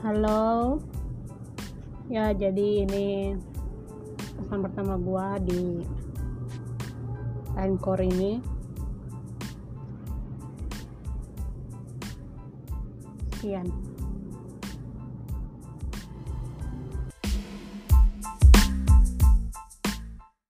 Halo. Ya, jadi ini pesan pertama gua di Anchor ini. Sekian.